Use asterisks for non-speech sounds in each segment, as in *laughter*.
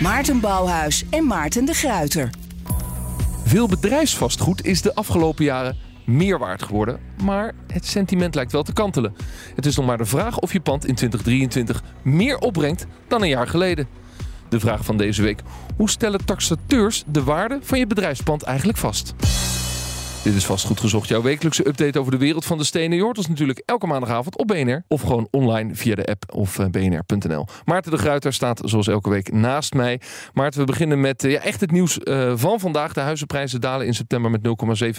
Maarten Bouwhuis en Maarten de Gruiter. Veel bedrijfsvastgoed is de afgelopen jaren meer waard geworden, maar het sentiment lijkt wel te kantelen. Het is nog maar de vraag of je pand in 2023 meer opbrengt dan een jaar geleden. De vraag van deze week: hoe stellen taxateurs de waarde van je bedrijfspand eigenlijk vast? Dit is vast goed gezocht. Jouw wekelijkse update over de wereld van de stenen. Je hoort ons natuurlijk elke maandagavond op BNR. Of gewoon online via de app of eh, bnr.nl. Maarten de Gruiter staat zoals elke week naast mij. Maarten, we beginnen met uh, ja, echt het nieuws uh, van vandaag. De huizenprijzen dalen in september met 0,7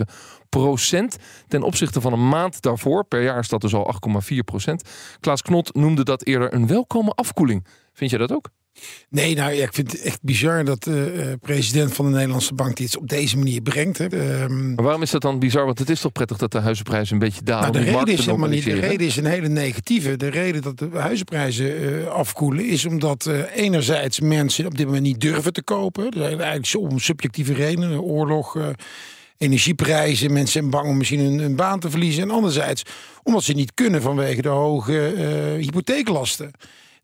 procent. Ten opzichte van een maand daarvoor. Per jaar is dat dus al 8,4 procent. Klaas Knot noemde dat eerder een welkome afkoeling. Vind jij dat ook? Nee, nou ja, ik vind het echt bizar dat de uh, president van de Nederlandse bank dit op deze manier brengt. Hè. Um, maar waarom is dat dan bizar? Want het is toch prettig dat de huizenprijzen een beetje dalen. Nou, de reden is helemaal niet. De reden is een hele negatieve. De reden dat de huizenprijzen uh, afkoelen is omdat uh, enerzijds mensen op dit moment niet durven te kopen. Zijn eigenlijk om subjectieve redenen, oorlog. Energieprijzen, mensen zijn bang om misschien hun, hun baan te verliezen. En anderzijds omdat ze niet kunnen vanwege de hoge hypotheeklasten.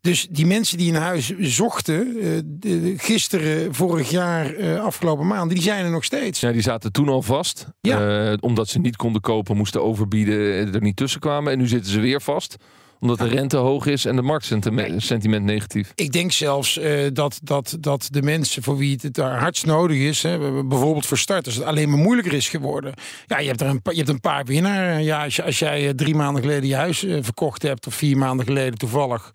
Dus die mensen die een huis zochten, uh, gisteren, vorig jaar, uh, afgelopen maanden, die zijn er nog steeds. Ja, die zaten toen al vast. Ja. Uh, omdat ze niet konden kopen, moesten overbieden, er niet tussen kwamen. En nu zitten ze weer vast omdat de rente hoog is en de marktsentiment negatief. Ik denk zelfs uh, dat, dat, dat de mensen voor wie het daar hardst nodig is, hè, bijvoorbeeld voor starters, het alleen maar moeilijker is geworden. Ja, je hebt er een, je hebt een paar winnaars. Ja, als, als jij drie maanden geleden je huis verkocht hebt, of vier maanden geleden toevallig.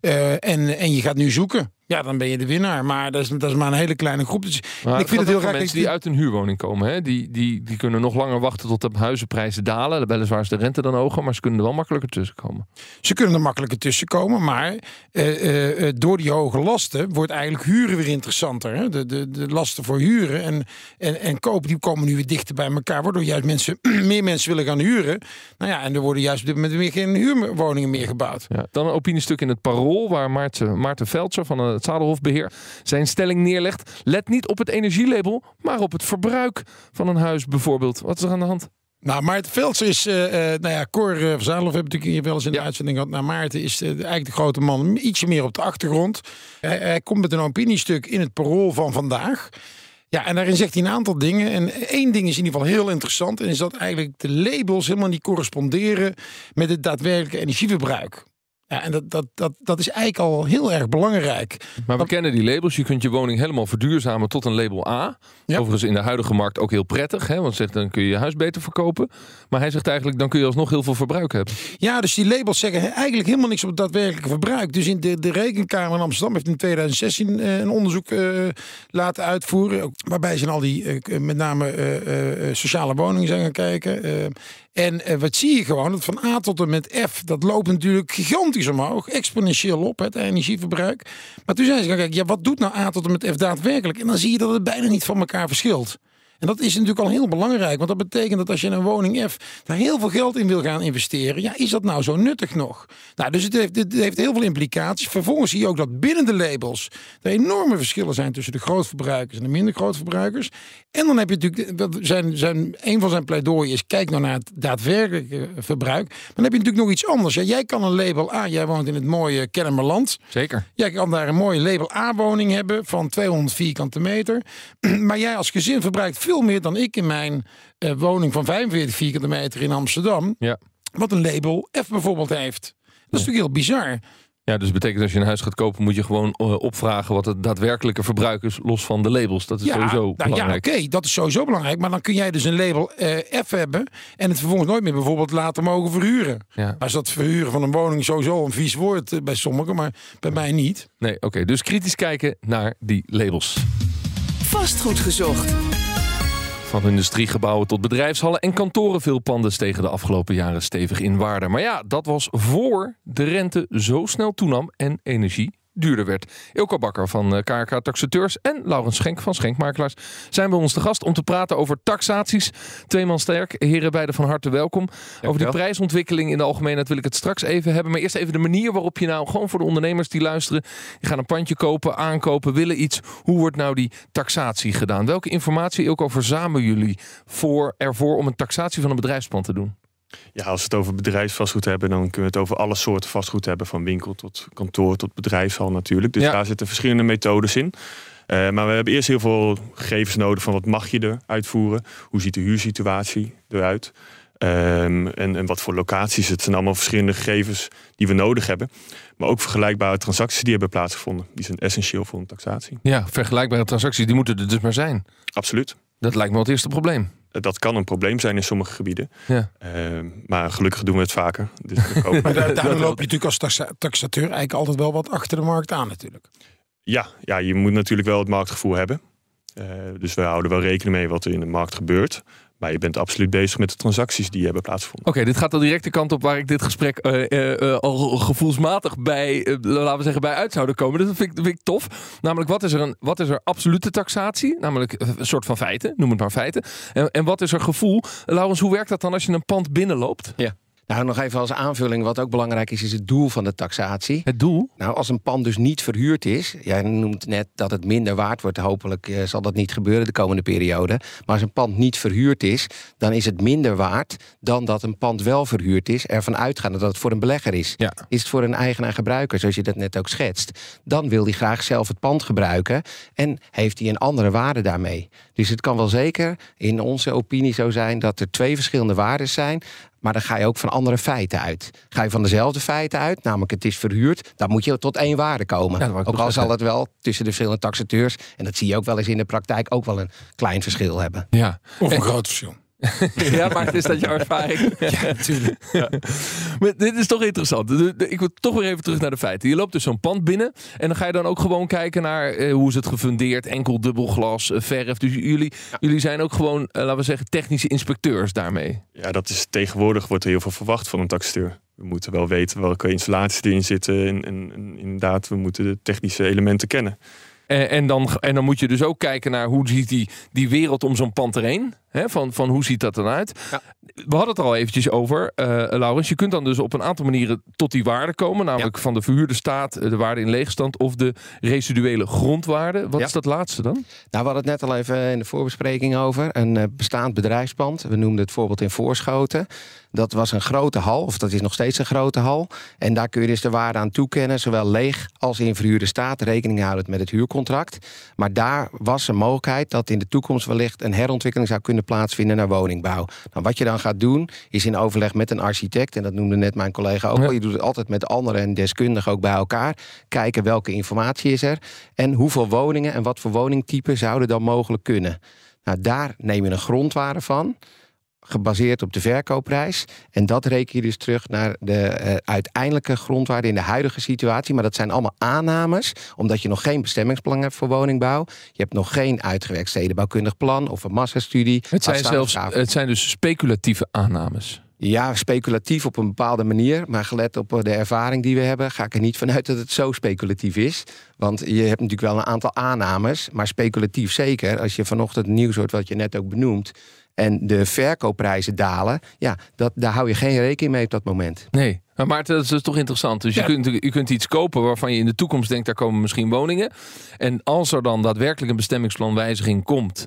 Uh, en, en je gaat nu zoeken. Ja, dan ben je de winnaar. Maar dat is, dat is maar een hele kleine groep. Dus maar ik vind het heel raar. Mensen die uit een huurwoning komen, hè? Die, die, die kunnen nog langer wachten tot de huizenprijzen dalen. Weliswaar is de rente dan hoger, maar ze kunnen er wel makkelijker tussen komen. Ze kunnen er makkelijker tussen komen, maar uh, uh, door die hoge lasten wordt eigenlijk huren weer interessanter. Hè? De, de, de lasten voor huren en, en, en kopen die komen nu weer dichter bij elkaar. Waardoor juist mensen, *clears throat* meer mensen willen gaan huren. Nou ja, en er worden juist op dit moment weer geen huurwoningen meer gebouwd. Ja, dan een opiniestuk in het Parool, waar Maarten, Maarten Veldser van het Zadelhofbeheer zijn stelling neerlegt. Let niet op het energielabel, maar op het verbruik van een huis bijvoorbeeld. Wat is er aan de hand? Nou, Maarten Velds is, uh, nou ja, Cor uh, van Zadelhof heb natuurlijk hier wel eens in de ja. uitzending gehad. Nou, Maarten is uh, eigenlijk de grote man, ietsje meer op de achtergrond. Hij, hij komt met een opiniestuk in het parool van vandaag. Ja, en daarin zegt hij een aantal dingen. En één ding is in ieder geval heel interessant. En is dat eigenlijk de labels helemaal niet corresponderen met het daadwerkelijke energieverbruik. Ja, en dat, dat, dat, dat is eigenlijk al heel erg belangrijk. Maar we kennen die labels. Je kunt je woning helemaal verduurzamen tot een label A. Ja. Overigens in de huidige markt ook heel prettig. Hè? Want zegt dan kun je je huis beter verkopen. Maar hij zegt eigenlijk dan kun je alsnog heel veel verbruik hebben. Ja, dus die labels zeggen eigenlijk helemaal niks op het daadwerkelijke verbruik. Dus in de, de Rekenkamer in Amsterdam heeft in 2016 uh, een onderzoek uh, laten uitvoeren. Waarbij ze al die uh, met name sociale woningen zijn gaan kijken. En uh, wat zie je gewoon? Dat van A tot en met F, dat loopt natuurlijk gigantisch omhoog. Exponentieel op, het energieverbruik. Maar toen zijn ze kijken, ja, wat doet nou A tot en met F daadwerkelijk? En dan zie je dat het bijna niet van elkaar verschilt. En dat is natuurlijk al heel belangrijk. Want dat betekent dat als je een woning F daar heel veel geld in wil gaan investeren. Ja, is dat nou zo nuttig nog? Nou, dus het heeft, het heeft heel veel implicaties. Vervolgens zie je ook dat binnen de labels er enorme verschillen zijn tussen de grootverbruikers en de minder grootverbruikers. En dan heb je natuurlijk, zijn, zijn, een van zijn pleidooien is, kijk nou naar het daadwerkelijke verbruik. Maar dan heb je natuurlijk nog iets anders. Ja, jij kan een label A, jij woont in het mooie Kennemerland. Zeker. Jij kan daar een mooie label A woning hebben van 200 vierkante meter. *clears throat* Maar jij als gezin verbruikt veel meer dan ik in mijn uh, woning van 45 vierkante meter in Amsterdam. Ja. Wat een label F bijvoorbeeld heeft. Dat is natuurlijk heel bizar. Ja, dus betekent als je een huis gaat kopen, moet je gewoon uh, opvragen wat het daadwerkelijke verbruik is, los van de labels. Dat is ja, sowieso nou, belangrijk. Ja, oké, dat is sowieso belangrijk. Maar dan kun jij dus een label uh, F hebben en het vervolgens nooit meer bijvoorbeeld laten mogen verhuren. Ja. Als dat verhuren van een woning sowieso een vies woord uh, bij sommigen, maar bij mij niet. Nee, oké. Okay, dus kritisch kijken naar die labels. Vastgoed gezocht. Van industriegebouwen tot bedrijfshallen en kantoren. Veel panden stegen de afgelopen jaren stevig in waarde. Maar ja, dat was voor de rente zo snel toenam en energie duurder werd. Ilko Bakker van KRK Taxateurs en Laurens Schenk van Schenkmakelaars zijn bij ons te gast om te praten over taxaties. Tweeman sterk. Heren, beiden van harte welkom. over die prijsontwikkeling in de algemeenheid wil ik het straks even hebben. Maar eerst even de manier waarop je nou gewoon voor de ondernemers die luisteren. Die gaan een pandje kopen, aankopen, willen iets. Hoe wordt nou die taxatie gedaan? Welke informatie, Ilko, verzamelen jullie voor, ervoor om een taxatie van een bedrijfspand te doen? Ja, als we het over bedrijfsvastgoed hebben, dan kunnen we het over alle soorten vastgoed hebben. Van winkel tot kantoor tot bedrijfshal natuurlijk. Dus daar zitten verschillende methodes in. Eh, maar we hebben eerst heel veel gegevens nodig van wat mag je er uitvoeren? Hoe ziet de huursituatie eruit? Um, en, en wat voor locaties. Het zijn allemaal verschillende gegevens die we nodig hebben. Maar ook vergelijkbare transacties die hebben plaatsgevonden. Die zijn essentieel voor een taxatie. Ja, vergelijkbare transacties, die moeten er dus maar zijn. Absoluut. Dat lijkt me het eerste probleem. Eh, dat kan een probleem zijn in sommige gebieden. Ja. Uh, maar gelukkig doen we het vaker. Dus *laughs* maar daar, daarom loop je natuurlijk als taxateur eigenlijk altijd wel wat achter de markt aan natuurlijk. Ja, ja je moet natuurlijk wel het marktgevoel hebben. Uh, dus we houden wel rekening mee wat er in de markt gebeurt. Maar je bent absoluut bezig met de transacties die hebben plaatsgevonden. Oké, dit gaat al direct de kant op waar ik dit gesprek uh, uh, al gevoelsmatig bij, laten we zeggen, bij uit zouden komen. Dat vind, ik, vind ik, tof. Namelijk, wat is, er een, wat is er absolute taxatie? Namelijk een soort van feiten, noem het maar feiten. En, en wat is er gevoel? Laurens, hoe werkt dat dan als je een pand binnenloopt? Ja. Nou, nog even als aanvulling. Wat ook belangrijk is, is het doel van de taxatie. Het doel? Nou, als een pand dus niet verhuurd is. Jij noemt net dat het minder waard wordt. Hopelijk eh, zal dat niet gebeuren de komende periode. Maar als een pand niet verhuurd is, dan is het minder waard dan dat een pand wel verhuurd is. Ervan uitgaande dat het voor een belegger is. Ja. Is het voor een eigenaar-gebruiker, zoals je dat net ook schetst. Dan wil hij graag zelf het pand gebruiken. En heeft hij een andere waarde daarmee. Dus het kan wel zeker in onze opinie zo zijn dat er twee verschillende waarden zijn. Maar dan ga je ook van andere feiten uit. Ga je van dezelfde feiten uit, namelijk het is verhuurd, dan moet je tot één waarde komen. ook al zal het wel tussen de verschillende taxateurs, en dat zie je ook wel eens in de praktijk, ook wel een klein verschil hebben. Ja. Of een groot verschil. *laughs* ja, maar is dat jouw ervaring? *laughs* ja, natuurlijk. Ja. Maar dit is toch interessant. Ik wil toch weer even terug naar de feiten. Je loopt dus zo'n pand binnen en dan ga je dan ook gewoon kijken naar eh, hoe is het gefundeerd, enkel dubbel glas, eh, verf. Dus jullie, jullie zijn ook gewoon, eh, laten we zeggen, technische inspecteurs daarmee. Ja, dat is tegenwoordig wordt er heel veel verwacht van een taxateur. We moeten wel weten welke installaties erin zitten en, en, en inderdaad, we moeten de technische elementen kennen. En, en, dan, en dan moet je dus ook kijken naar hoe ziet die, die wereld om zo'n pand erheen. Hè? Van, van hoe ziet dat eruit? Ja. We hadden het er al eventjes over, uh, Laurens. Je kunt dan dus op een aantal manieren tot die waarde komen. Namelijk van de verhuurde staat, eh, de waarde in leegstand of de residuele grondwaarde. Wat is dat laatste dan? Nou, we hadden het net al even in de voorbespreking over. Een bestaand bedrijfspand. We noemden het voorbeeld in Voorschoten. Dat was een grote hal, of dat is nog steeds een grote hal. En daar kun je dus de waarde aan toekennen, zowel leeg als in verhuurde staat, rekening houdend met het huurcontract. Maar daar was een mogelijkheid dat in de toekomst wellicht een herontwikkeling zou kunnen plaatsvinden naar woningbouw. Nou, wat je dan gaat doen, is in overleg met een architect, en dat noemde net mijn collega ook al, je doet het altijd met anderen en deskundigen ook bij elkaar, kijken welke informatie is er en hoeveel woningen en wat voor woningtypen zouden dan mogelijk kunnen. Nou, daar neem je een grondwaarde van gebaseerd op de verkoopprijs. En dat reken je dus terug naar de uh, uiteindelijke grondwaarde in de huidige situatie. Maar dat zijn allemaal aannames, omdat je nog geen bestemmingsplan hebt voor woningbouw. Je hebt nog geen uitgewerkt stedenbouwkundig plan of een massastudie. Het zijn, zelfs, het zijn dus speculatieve aannames. Ja, speculatief op een bepaalde manier. Maar gelet op de ervaring die we hebben, ga ik er niet vanuit dat het zo speculatief is. Want je hebt natuurlijk wel een aantal aannames, maar speculatief zeker. Als je vanochtend nieuws hoort, wat je net ook benoemt, en de verkoopprijzen dalen, ja, dat, daar hou je geen rekening mee op dat moment. Nee, maar dat is dus toch interessant. Dus je, kunt, je kunt iets kopen waarvan je in de toekomst denkt, daar komen misschien woningen. En als er dan daadwerkelijk een bestemmingsplanwijziging komt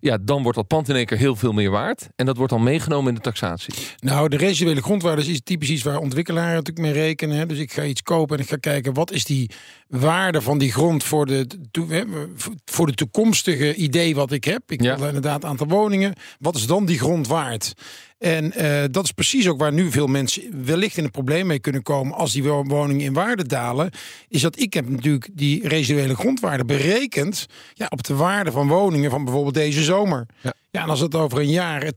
ja, dan wordt dat pand in één keer heel veel meer waard. En dat wordt dan meegenomen in de taxatie. Nou, de residuele grondwaarde is typisch iets waar ontwikkelaars natuurlijk mee rekenen. Hè. Dus ik ga iets kopen en ik ga kijken wat is die waarde van die grond voor de, voor de toekomstige idee wat ik heb. Ik wil inderdaad een aantal woningen. Wat is dan die grond waard? En uh, dat is precies ook waar nu veel mensen wellicht in een probleem mee kunnen komen als die woningen in waarde dalen. Is dat ik heb natuurlijk die residuele grondwaarde berekend ja, op de waarde van woningen van bijvoorbeeld deze zomer. Ja. Ja, en als het over een jaar 10%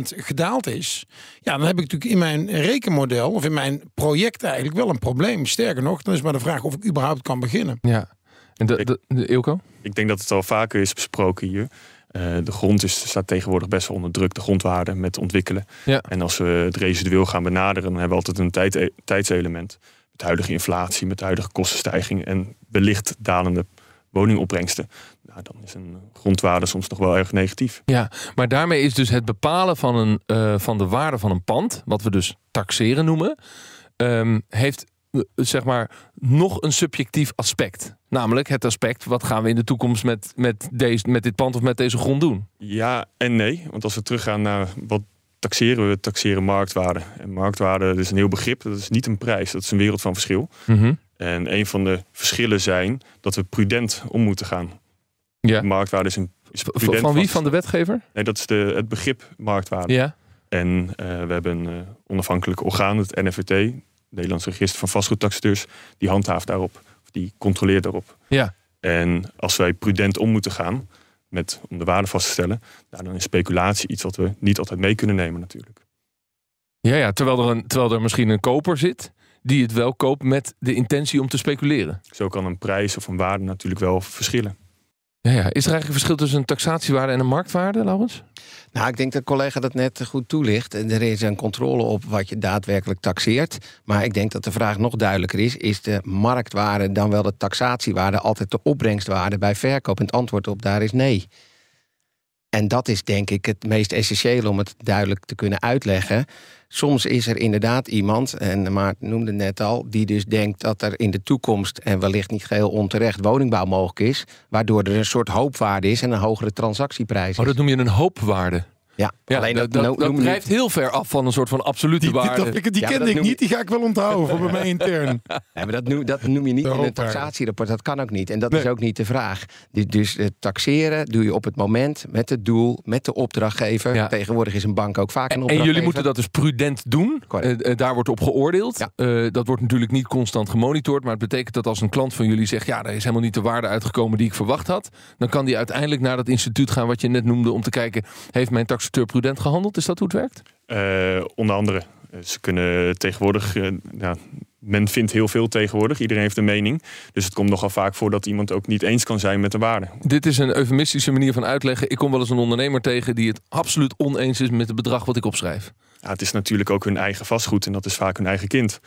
gedaald is, ja, dan heb ik natuurlijk in mijn rekenmodel of in mijn project eigenlijk wel een probleem. Sterker nog, dan is maar de vraag of ik überhaupt kan beginnen. Ja. En de, de, de Ilko? Ik denk dat het al vaker is besproken hier. Uh, de grond is, staat tegenwoordig best wel onder druk, de grondwaarde met ontwikkelen. Ja. En als we het residueel gaan benaderen, dan hebben we altijd een tijd, tijdselement de huidige inflatie, met huidige kostenstijging en wellicht dalende woningopbrengsten, nou, dan is een grondwaarde soms nog wel erg negatief. Ja, maar daarmee is dus het bepalen van, een, uh, van de waarde van een pand, wat we dus taxeren noemen, um, heeft zeg maar nog een subjectief aspect. Namelijk het aspect, wat gaan we in de toekomst met, met, deze, met dit pand of met deze grond doen? Ja en nee, want als we teruggaan naar wat taxeren we, taxeren marktwaarde. En marktwaarde is een heel begrip, dat is niet een prijs, dat is een wereld van verschil. Mm -hmm. En een van de verschillen zijn dat we prudent om moeten gaan. Ja. Marktwaarde is een. Is van, van wie? Van de wetgever? Nee, dat is de, het begrip marktwaarde. Ja. En uh, we hebben een uh, onafhankelijk orgaan, het NFVT, Nederlands Register van Vastgoedtaxateurs, die handhaaft daarop, of die controleert daarop. Ja. En als wij prudent om moeten gaan met, om de waarde vast te stellen, nou, dan is speculatie iets wat we niet altijd mee kunnen nemen natuurlijk. Ja, ja terwijl, er een, terwijl er misschien een koper zit die het wel koopt met de intentie om te speculeren. Zo kan een prijs of een waarde natuurlijk wel verschillen. Ja, ja. Is er eigenlijk een verschil tussen een taxatiewaarde en een marktwaarde, Laurens? Nou, ik denk dat collega dat net goed toelicht. Er is een controle op wat je daadwerkelijk taxeert. Maar ik denk dat de vraag nog duidelijker is: is de marktwaarde dan wel de taxatiewaarde altijd de opbrengstwaarde bij verkoop? En het antwoord op daar is nee. En dat is denk ik het meest essentiële om het duidelijk te kunnen uitleggen. Soms is er inderdaad iemand, en Maarten noemde net al, die dus denkt dat er in de toekomst, en wellicht niet geheel onterecht, woningbouw mogelijk is. Waardoor er een soort hoopwaarde is en een hogere transactieprijs. Oh, dat noem je een hoopwaarde. Ja, ja alleen dat, dat, dat drijft heel ver af van een soort van absolute die, waarde. Die, die, die Ja, kende ik niet, die ga ik wel onthouden voor bij mij *laughs* intern. Nee, maar dat, noem, dat noem je niet De in een taxatierapport. Dat kan ook niet. En dat Nee. is ook niet de vraag. Dus, dus het taxeren doe je op het moment, met het doel, met de opdrachtgever. Ja. Tegenwoordig is een bank ook vaak een En opdrachtgever. jullie moeten dat dus prudent doen. Eh, eh, daar wordt op geoordeeld. Ja. Eh, dat wordt natuurlijk niet constant gemonitord. Maar het betekent dat als een klant van jullie zegt... ja, daar is helemaal niet de waarde uitgekomen die ik verwacht had... dan kan die uiteindelijk naar dat instituut gaan wat je net noemde... om te kijken, heeft mijn taxateur prudent gehandeld? Is dat hoe het werkt? Eh, onder andere, eh, ze kunnen tegenwoordig, eh, ja, men vindt heel veel tegenwoordig, iedereen heeft een mening. Dus het komt nogal vaak voor dat iemand ook niet eens kan zijn met de waarde. Dit is een eufemistische manier van uitleggen. Ik kom wel eens een ondernemer tegen... die het absoluut oneens is met het bedrag wat ik opschrijf. Ja, het is natuurlijk ook hun eigen vastgoed en dat is vaak hun eigen kind.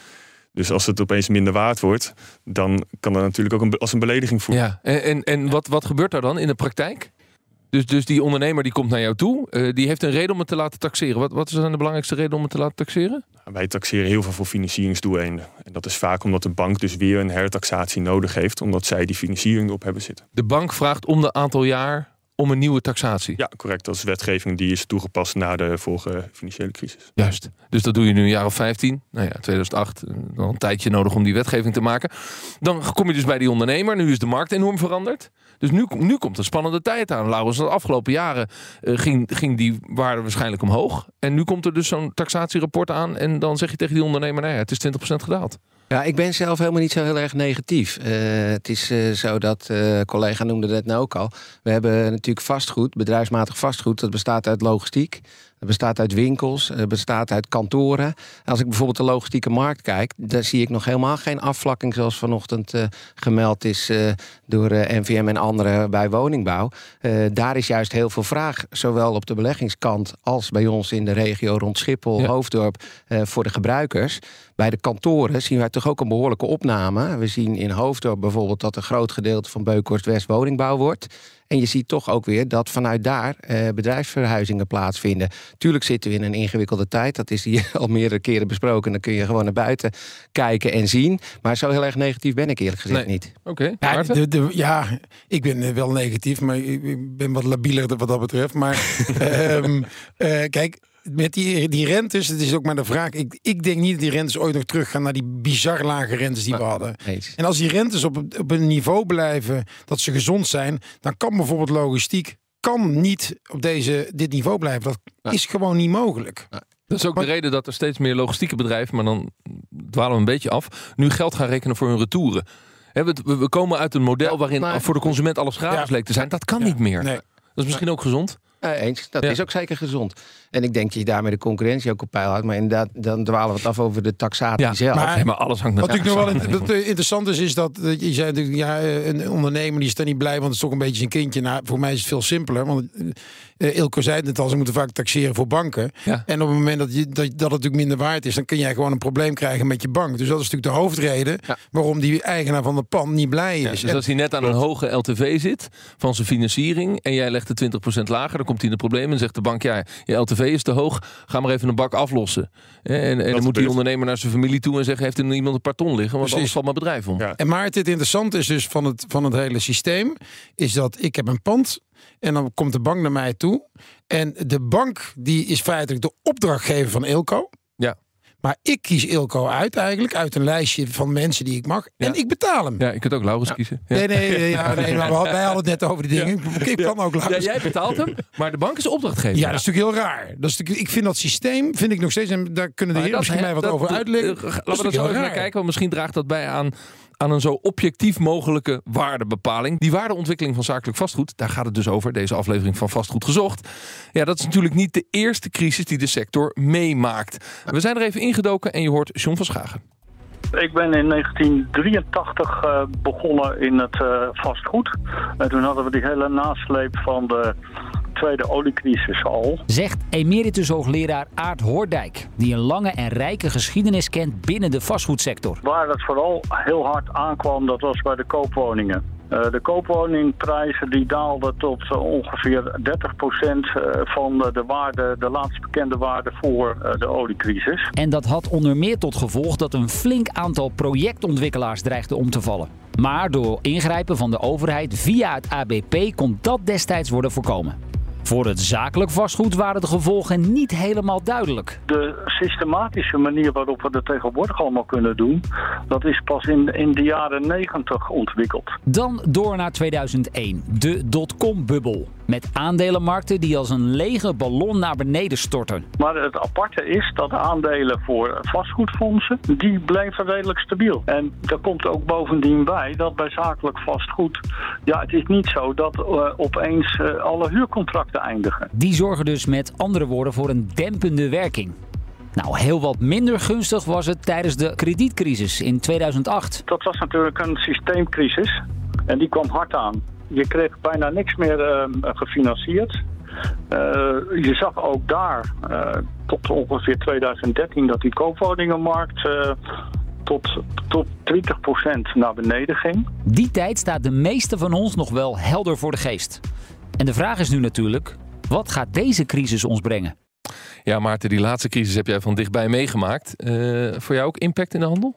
Dus als het opeens minder waard wordt, dan kan dat natuurlijk ook een, als een belediging voelen. Ja, en, en, en wat, wat gebeurt daar dan in de praktijk? Dus, dus die ondernemer die komt naar jou toe, eh, die heeft een reden om het te laten taxeren. Wat, wat is dan de belangrijkste reden om het te laten taxeren? Wij taxeren heel veel voor financieringsdoeleinden. En dat is vaak omdat de bank dus weer een hertaxatie nodig heeft, omdat zij die financiering erop hebben zitten. De bank vraagt om de aantal jaar om een nieuwe taxatie. Ja, correct. Dat is wetgeving die is toegepast na de vorige financiële crisis. Juist. Dus dat doe je nu een jaar of 15. Nou ja, 2008. eh, Dan een tijdje nodig om die wetgeving te maken. Dan kom je dus bij die ondernemer. Nu is de markt enorm veranderd. Dus nu, nu komt een spannende tijd aan. Laurens, de afgelopen jaren eh, ging, ging die waarde waarschijnlijk omhoog. En nu komt er dus zo'n taxatierapport aan. En dan zeg je tegen die ondernemer, nou ja, het is 20% gedaald. Ja, ik ben zelf helemaal niet zo heel erg negatief. Eh, het is eh, zo dat, eh collega noemde dat nou ook al. We hebben natuurlijk vastgoed, bedrijfsmatig vastgoed. Dat bestaat uit logistiek. Het bestaat uit winkels, het bestaat uit kantoren. Als ik bijvoorbeeld de logistieke markt kijk, daar zie ik nog helemaal geen afvlakking zoals vanochtend eh, gemeld is eh, door eh, NVM en anderen bij woningbouw. Eh, daar is juist heel veel vraag, zowel op de beleggingskant als bij ons in de regio rond Schiphol, Ja. Hoofddorp, eh, voor de gebruikers. Bij de kantoren zien wij toch ook een behoorlijke opname. We zien in Hoofddorp bijvoorbeeld dat een groot gedeelte van Beukhorst West woningbouw wordt. En je ziet toch ook weer dat vanuit daar eh, bedrijfsverhuizingen plaatsvinden. Tuurlijk zitten we in een ingewikkelde tijd. Dat is hier *laughs* al meerdere keren besproken. Dan kun je gewoon naar buiten kijken en zien. Maar zo heel erg negatief ben ik eerlijk gezegd Nee. niet. Oké, Ja, Maarten? de, de- ja, ik ben eh, wel negatief, maar ik ik ben wat labieler wat dat betreft. Maar *laughs* ehm, eh, kijk, met die, die rentes, het is ook maar de vraag. Ik, ik denk niet dat die rentes ooit nog teruggaan naar die bizar lage rentes die we hadden. Eens. En als die rentes op, op een niveau blijven dat ze gezond zijn, dan kan bijvoorbeeld logistiek kan niet op deze, dit niveau blijven. Dat Ja. is gewoon niet mogelijk. Dat is ook de reden dat er steeds meer logistieke bedrijven, maar dan dwalen we een beetje af, nu geld gaan rekenen voor hun retouren. Hè, we, we- we komen uit een model Ja, waarin maar- voor de consument alles gratis Ja. leek te zijn. Dat kan Ja. niet meer. Nee. Dat is misschien ook gezond. Eens, dat is ook zeker gezond. En ik denk dat je daarmee de concurrentie ook op peil houdt. Maar inderdaad, dan dwalen we het af over de taxatie ja, zelf. Maar, maar alles hangt met Wat natuurlijk nog wel wat interessant is, is dat je zei, ja, een ondernemer die is er niet blij, want het is toch een beetje zijn kindje. Nou, voor mij is het veel simpeler. Want uh, Ilko zei het al, ze moeten vaak taxeren voor banken. Ja. En op het moment dat, je, dat, dat het natuurlijk minder waard is, dan kun jij gewoon een probleem krijgen met je bank. Dus dat is natuurlijk de hoofdreden waarom die eigenaar van de pand niet blij is. dus als hij net aan een hoge LTV zit van zijn financiering en jij legt de 20% lager, dan komt hij in de probleem en zegt de bank, ja, je LTV is te hoog, ga maar even een bak aflossen. En, en dan moet die ondernemer naar zijn familie toe en zeggen, heeft er iemand een paar ton liggen, want Precies. anders valt mijn bedrijf om. En maar het interessante is dus van het, van het hele systeem, is dat ik heb een pand en dan komt de bank naar mij toe. En de bank die is feitelijk de opdrachtgever van Ilco. Ja. Maar ik kies Ilco uit eigenlijk, uit een lijstje van mensen die ik mag. En ik betaal hem. Ja, je kunt ook Laurens kiezen. Ja. Nee, nee, ja, nee maar wij hadden het net over die dingen. Ik kan ook Laurens. Ja, jij betaalt hem, maar de bank is opdrachtgever. Ja, dat is natuurlijk heel raar. Dat is ik vind dat systeem, vind ik nog steeds, en daar kunnen de heren misschien mij wat over uitleggen. Laten we dat zo even naar kijken, want misschien draagt dat bij aan aan een zo objectief mogelijke waardebepaling. Die waardeontwikkeling van zakelijk vastgoed, daar gaat het dus over, deze aflevering van Vastgoed Gezocht. Ja, dat is natuurlijk niet de eerste crisis die de sector meemaakt. We zijn er even ingedoken en je hoort John van Schagen. Ik ben in 1983 uh, eh, begonnen in het uh, vastgoed. En toen hadden we die hele nasleep van de tweede oliecrisis al. Zegt emeritus hoogleraar Aart Hoordijk, die een lange en rijke geschiedenis kent binnen de vastgoedsector. Waar het vooral heel hard aankwam, dat was bij de koopwoningen. Uh, de koopwoningprijzen die daalden tot uh, ongeveer 30% uh, van de waarde, de laatst bekende waarde voor de oliecrisis. En dat had onder meer tot gevolg dat een flink aantal projectontwikkelaars dreigde om te vallen. Maar door ingrijpen van de overheid via het ABP kon dat destijds worden voorkomen. Voor het zakelijk vastgoed waren de gevolgen niet helemaal duidelijk. De systematische manier waarop we dat tegenwoordig allemaal kunnen doen, dat is pas in, in de jaren 90 ontwikkeld. Dan door naar 2001, de dotcom-bubbel. Met aandelenmarkten die als een lege ballon naar beneden storten. Maar het aparte is dat aandelen voor vastgoedfondsen, die blijven redelijk stabiel. En daar komt ook bovendien bij dat bij zakelijk vastgoed, ja het is niet zo dat uh, opeens uh, alle huurcontracten eindigen. Die zorgen dus met andere woorden voor een dempende werking. Nou, heel wat minder gunstig was het tijdens de kredietcrisis in 2008. Dat was natuurlijk een systeemcrisis en die kwam hard aan je kreeg bijna niks meer uh, gefinancierd. Uh, je zag ook daar uh, tot ongeveer 2013 dat die koopwoningenmarkt tot, tot 20% naar beneden ging. Die tijd staat de meeste van ons nog wel helder voor de geest. En de vraag is nu natuurlijk, wat gaat deze crisis ons brengen? Ja, Maarten, die laatste crisis heb jij van dichtbij meegemaakt. voor jou ook impact in de handel?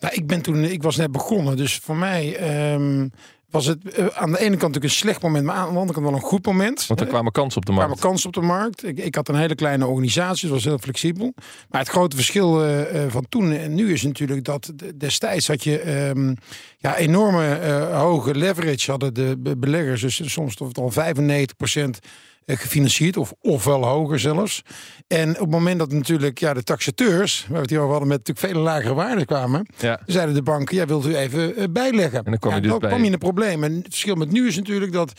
Nou, ik ben toen, ik was net begonnen, dus voor mij um, was het uh, aan de ene kant natuurlijk een slecht moment, maar aan de andere kant wel een goed moment. Want er kwamen kansen op de markt. Er kwamen kansen op de markt. Ik, ik had een hele kleine organisatie, het was heel flexibel. Maar het grote verschil uh, van toen en nu is natuurlijk dat destijds had je um, ja, enorme uh, hoge leverage hadden de beleggers. Dus soms tot al 95 procent eh, gefinancierd, of, ofwel hoger zelfs. En op het moment dat natuurlijk ja, de taxateurs, waar we het hier over hadden, met natuurlijk vele lagere waarden kwamen, ja. zeiden de banken, ja, wilt u even uh, bijleggen. En dan kwam je, dus dan bij. kwam je in een probleem. En het verschil met nu is natuurlijk dat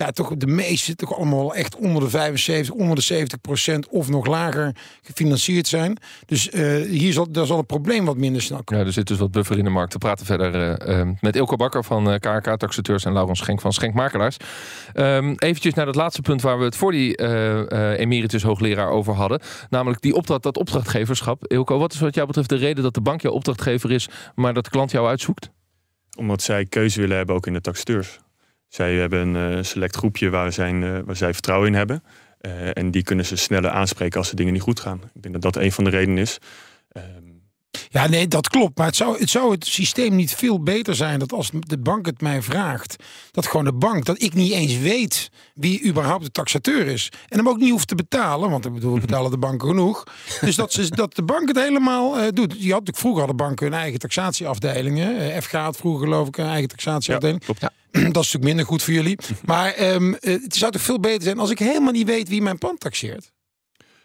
ja, toch de meeste toch allemaal echt onder de 75, onder de 70 procent of nog lager gefinancierd zijn. Dus uh, hier zal, daar zal het probleem wat minder snel komen. Ja, er zit dus wat buffer in de markt. We praten verder uh, met Ilko Bakker van uh, KRK Taxateurs en Laurens Schenk van Schenkmakelaars. Um, eventjes naar dat laatste punt waar we het voor die emeritus hoogleraar over hadden. Namelijk die opdracht, dat opdrachtgeverschap. Ilko, wat is wat jou betreft de reden dat de bank jouw opdrachtgever is, maar dat de klant jou uitzoekt? Omdat zij keuze willen hebben ook in de taxateurs. Zij hebben een uh, select groepje waar, zijn, uh, waar zij vertrouwen in hebben. Uh, en die kunnen ze sneller aanspreken als de dingen niet goed gaan. Ik denk dat dat een van de redenen is. Ehm, ja, nee, dat klopt. Maar het zou, het zou het systeem niet veel beter zijn dat als de bank het mij vraagt, dat gewoon de bank, dat ik niet eens weet wie überhaupt de taxateur is. En hem ook niet hoeft te betalen, want ik bedoel, we *laughs* betalen de banken genoeg. Dus dat, ze, dat de bank het helemaal uh, doet. Je had, vroeger hadden banken hun eigen taxatieafdelingen. Uh, FG had vroeger geloof ik een eigen taxatieafdeling. Ja, ja. *clears throat* dat is natuurlijk minder goed voor jullie. *laughs* Maar um, het zou toch veel beter zijn als ik helemaal niet weet wie mijn pand taxeert.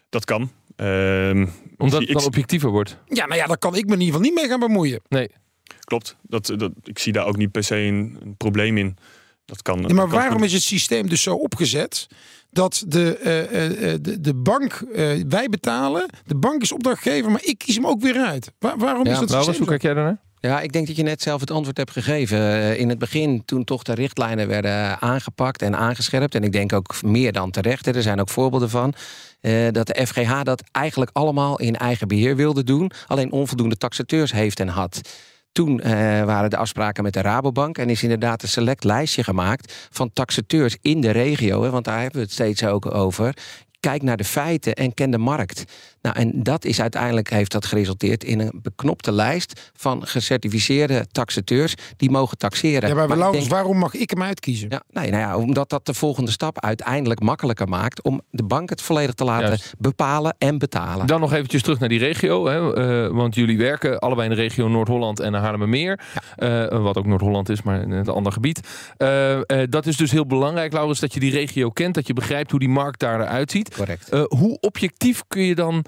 Dat kan. Um, Omdat het dan objectiever wordt. Ja, nou ja, daar kan ik me in ieder geval niet mee gaan bemoeien. Nee. Klopt. Dat, dat, ik zie daar ook niet per se een, een probleem in. Dat kan, ja, maar waarom is het systeem dus zo opgezet dat de, uh, de, de bank, wij betalen, de bank is opdrachtgever, maar ik kies hem ook weer uit. waarom is dat nou, Hoe kijk jij daarnaar? Ja, ik denk dat je net zelf het antwoord hebt gegeven. Eh, in het begin, toen toch de richtlijnen werden aangepakt en aangescherpt. En ik denk ook meer dan terecht. Er zijn ook voorbeelden van. Uh, dat de FGH dat eigenlijk allemaal in eigen beheer wilde doen. Alleen onvoldoende taxateurs heeft en had. Toen uh, waren de afspraken met de Rabobank en is inderdaad een select lijstje gemaakt van taxateurs in de regio. Hè, want daar hebben we het steeds ook over. Kijk naar de feiten en ken de markt. Nou, en dat is uiteindelijk heeft dat geresulteerd in een beknopte lijst van gecertificeerde taxateurs die mogen taxeren. Ja, maar, maar waarom mag ik hem uitkiezen? Ja, nee, nou ja, omdat dat de volgende stap uiteindelijk makkelijker maakt om de bank het volledig te laten bepalen en betalen. Dan nog eventjes terug naar die regio, hè, uh, want jullie werken allebei in de regio Noord-Holland en Haarlemmermeer, ja. uh, wat ook Noord-Holland is, maar in een ander gebied. Uh, dat is dus heel belangrijk, Laurens, dat je die regio kent, dat je begrijpt hoe die markt daar eruit ziet. Correct. hoe objectief kun je dan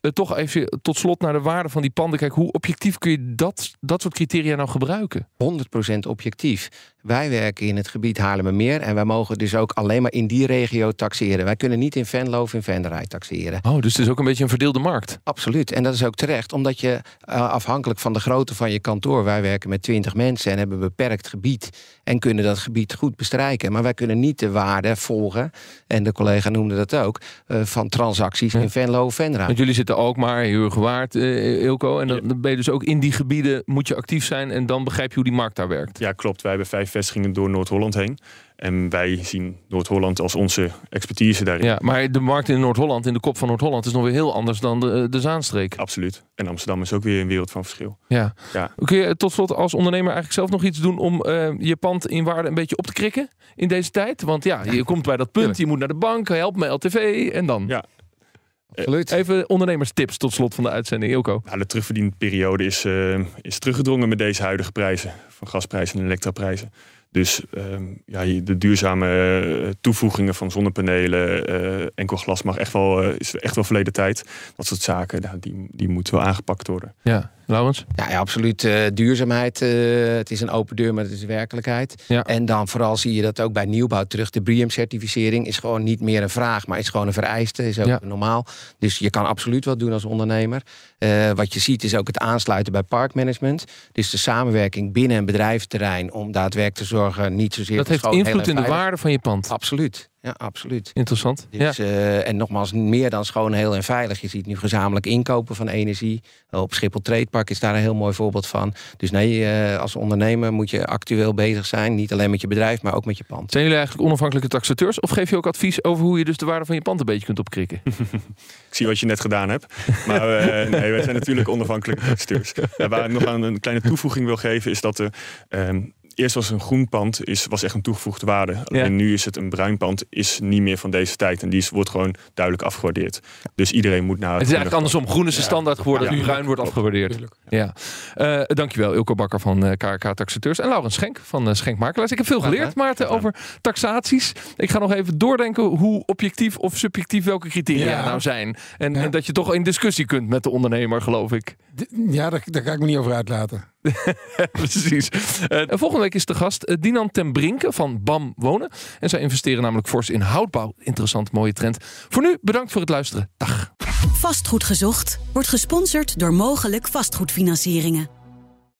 uh, toch even tot slot naar de waarde van die panden. Kijk, hoe objectief kun je dat, dat soort criteria nou gebruiken? 100% objectief. Wij werken in het gebied Haarlemmermeer en wij mogen dus ook alleen maar in die regio taxeren. Wij kunnen niet in Venlo of in Venray taxeren. Oh, dus het is ook een beetje een verdeelde markt. Absoluut. En dat is ook terecht, omdat je uh, afhankelijk van de grootte van je kantoor, wij werken met 20 mensen en hebben een beperkt gebied en kunnen dat gebied goed bestrijken. Maar wij kunnen niet de waarde volgen, en de collega noemde dat ook, uh, van transacties in Venlo of Venray. Want jullie zitten ook maar heel gewaard, uh, Ilko. En dan ben je dus ook in die gebieden moet je actief zijn en dan begrijp je hoe die markt daar werkt. Ja, klopt. Wij hebben vijf vestigingen door Noord-Holland heen. En wij zien Noord-Holland als onze expertise daarin. Ja, maar de markt in Noord-Holland, in de kop van Noord-Holland, is nog weer heel anders dan de, de Zaanstreek. Absoluut. En Amsterdam is ook weer een wereld van verschil. Ja. ja. Kun je tot slot als ondernemer eigenlijk zelf nog iets doen om uh, je pand in waarde een beetje op te krikken in deze tijd? Want ja, je komt bij dat punt, je moet naar de bank, help me LTV en dan. Ja, Absoluut. Even ondernemerstips tot slot van de uitzending, Ilko. Nou, de terugverdienperiode is, uh, is teruggedrongen met deze huidige prijzen. Van gasprijzen en elektroprijzen. Dus ehm, ja, de duurzame eh, toevoegingen van zonnepanelen, uh, enkel glas mag echt wel, uh, is echt wel verleden tijd. Dat soort zaken, nou, die, die moeten wel aangepakt worden. Ja, Laurens? Ja, ja absoluut. duurzaamheid, het is een open deur, maar het is werkelijkheid. Ja. En dan vooral zie je dat ook bij nieuwbouw terug. De BREEAM-certificering is gewoon niet meer een vraag, maar is gewoon een vereiste, is ook Ja. normaal. Dus je kan absoluut wat doen als ondernemer. wat je ziet is ook het aansluiten bij parkmanagement. Dus de samenwerking binnen een bedrijventerrein om daadwerkelijk te zorgen, niet zozeer Dat heeft invloed in de waarde van je pand. Absoluut. Ja, absoluut. Interessant. Dus, eh, en nogmaals, meer dan schoon, heel en veilig. Je ziet nu gezamenlijk inkopen van energie. Op Schiphol Tradepark is daar een heel mooi voorbeeld van. Dus nee, eh, als ondernemer moet je actueel bezig zijn. Niet alleen met je bedrijf, maar ook met je pand. Zijn jullie eigenlijk onafhankelijke taxateurs? Of geef je ook advies over hoe je dus de waarde van je pand een beetje kunt opkrikken? *laughs* Ik zie wat je net gedaan hebt. Maar eh, nee, wij zijn natuurlijk onafhankelijke taxateurs. *laughs* Ja, waar ik nog aan een kleine toevoeging wil geven, is dat er. ehm, Eerst was een groen pand, is, was echt een toegevoegde waarde. En nu is het een bruin pand, is niet meer van deze tijd. En die is, wordt gewoon duidelijk afgewaardeerd. Dus iedereen moet naar Het is eigenlijk andersom. Groen is de standaard geworden, Ja. nu bruin wordt afgewaardeerd. Ja. Eh, dankjewel Ilko Bakker van eh, KRK Taxateurs. En Laurens Schenk van eh, Schenk Makelaars. Ik heb veel geleerd, Maarten, over taxaties. Ik ga nog even doordenken hoe objectief of subjectief welke criteria Ja. nou zijn. En, en dat je toch in discussie kunt met de ondernemer, geloof ik. D- Ja, daar, daar ga ik me niet over uitlaten. *laughs* Precies. Eh, volgende week is de gast eh, Dinan ten Brinke van BAM Wonen. En zij investeren namelijk fors in houtbouw. Interessant, mooie trend. Voor nu, bedankt voor het luisteren. Dag. Vastgoed gezocht wordt gesponsord door mogelijk vastgoedfinancieringen.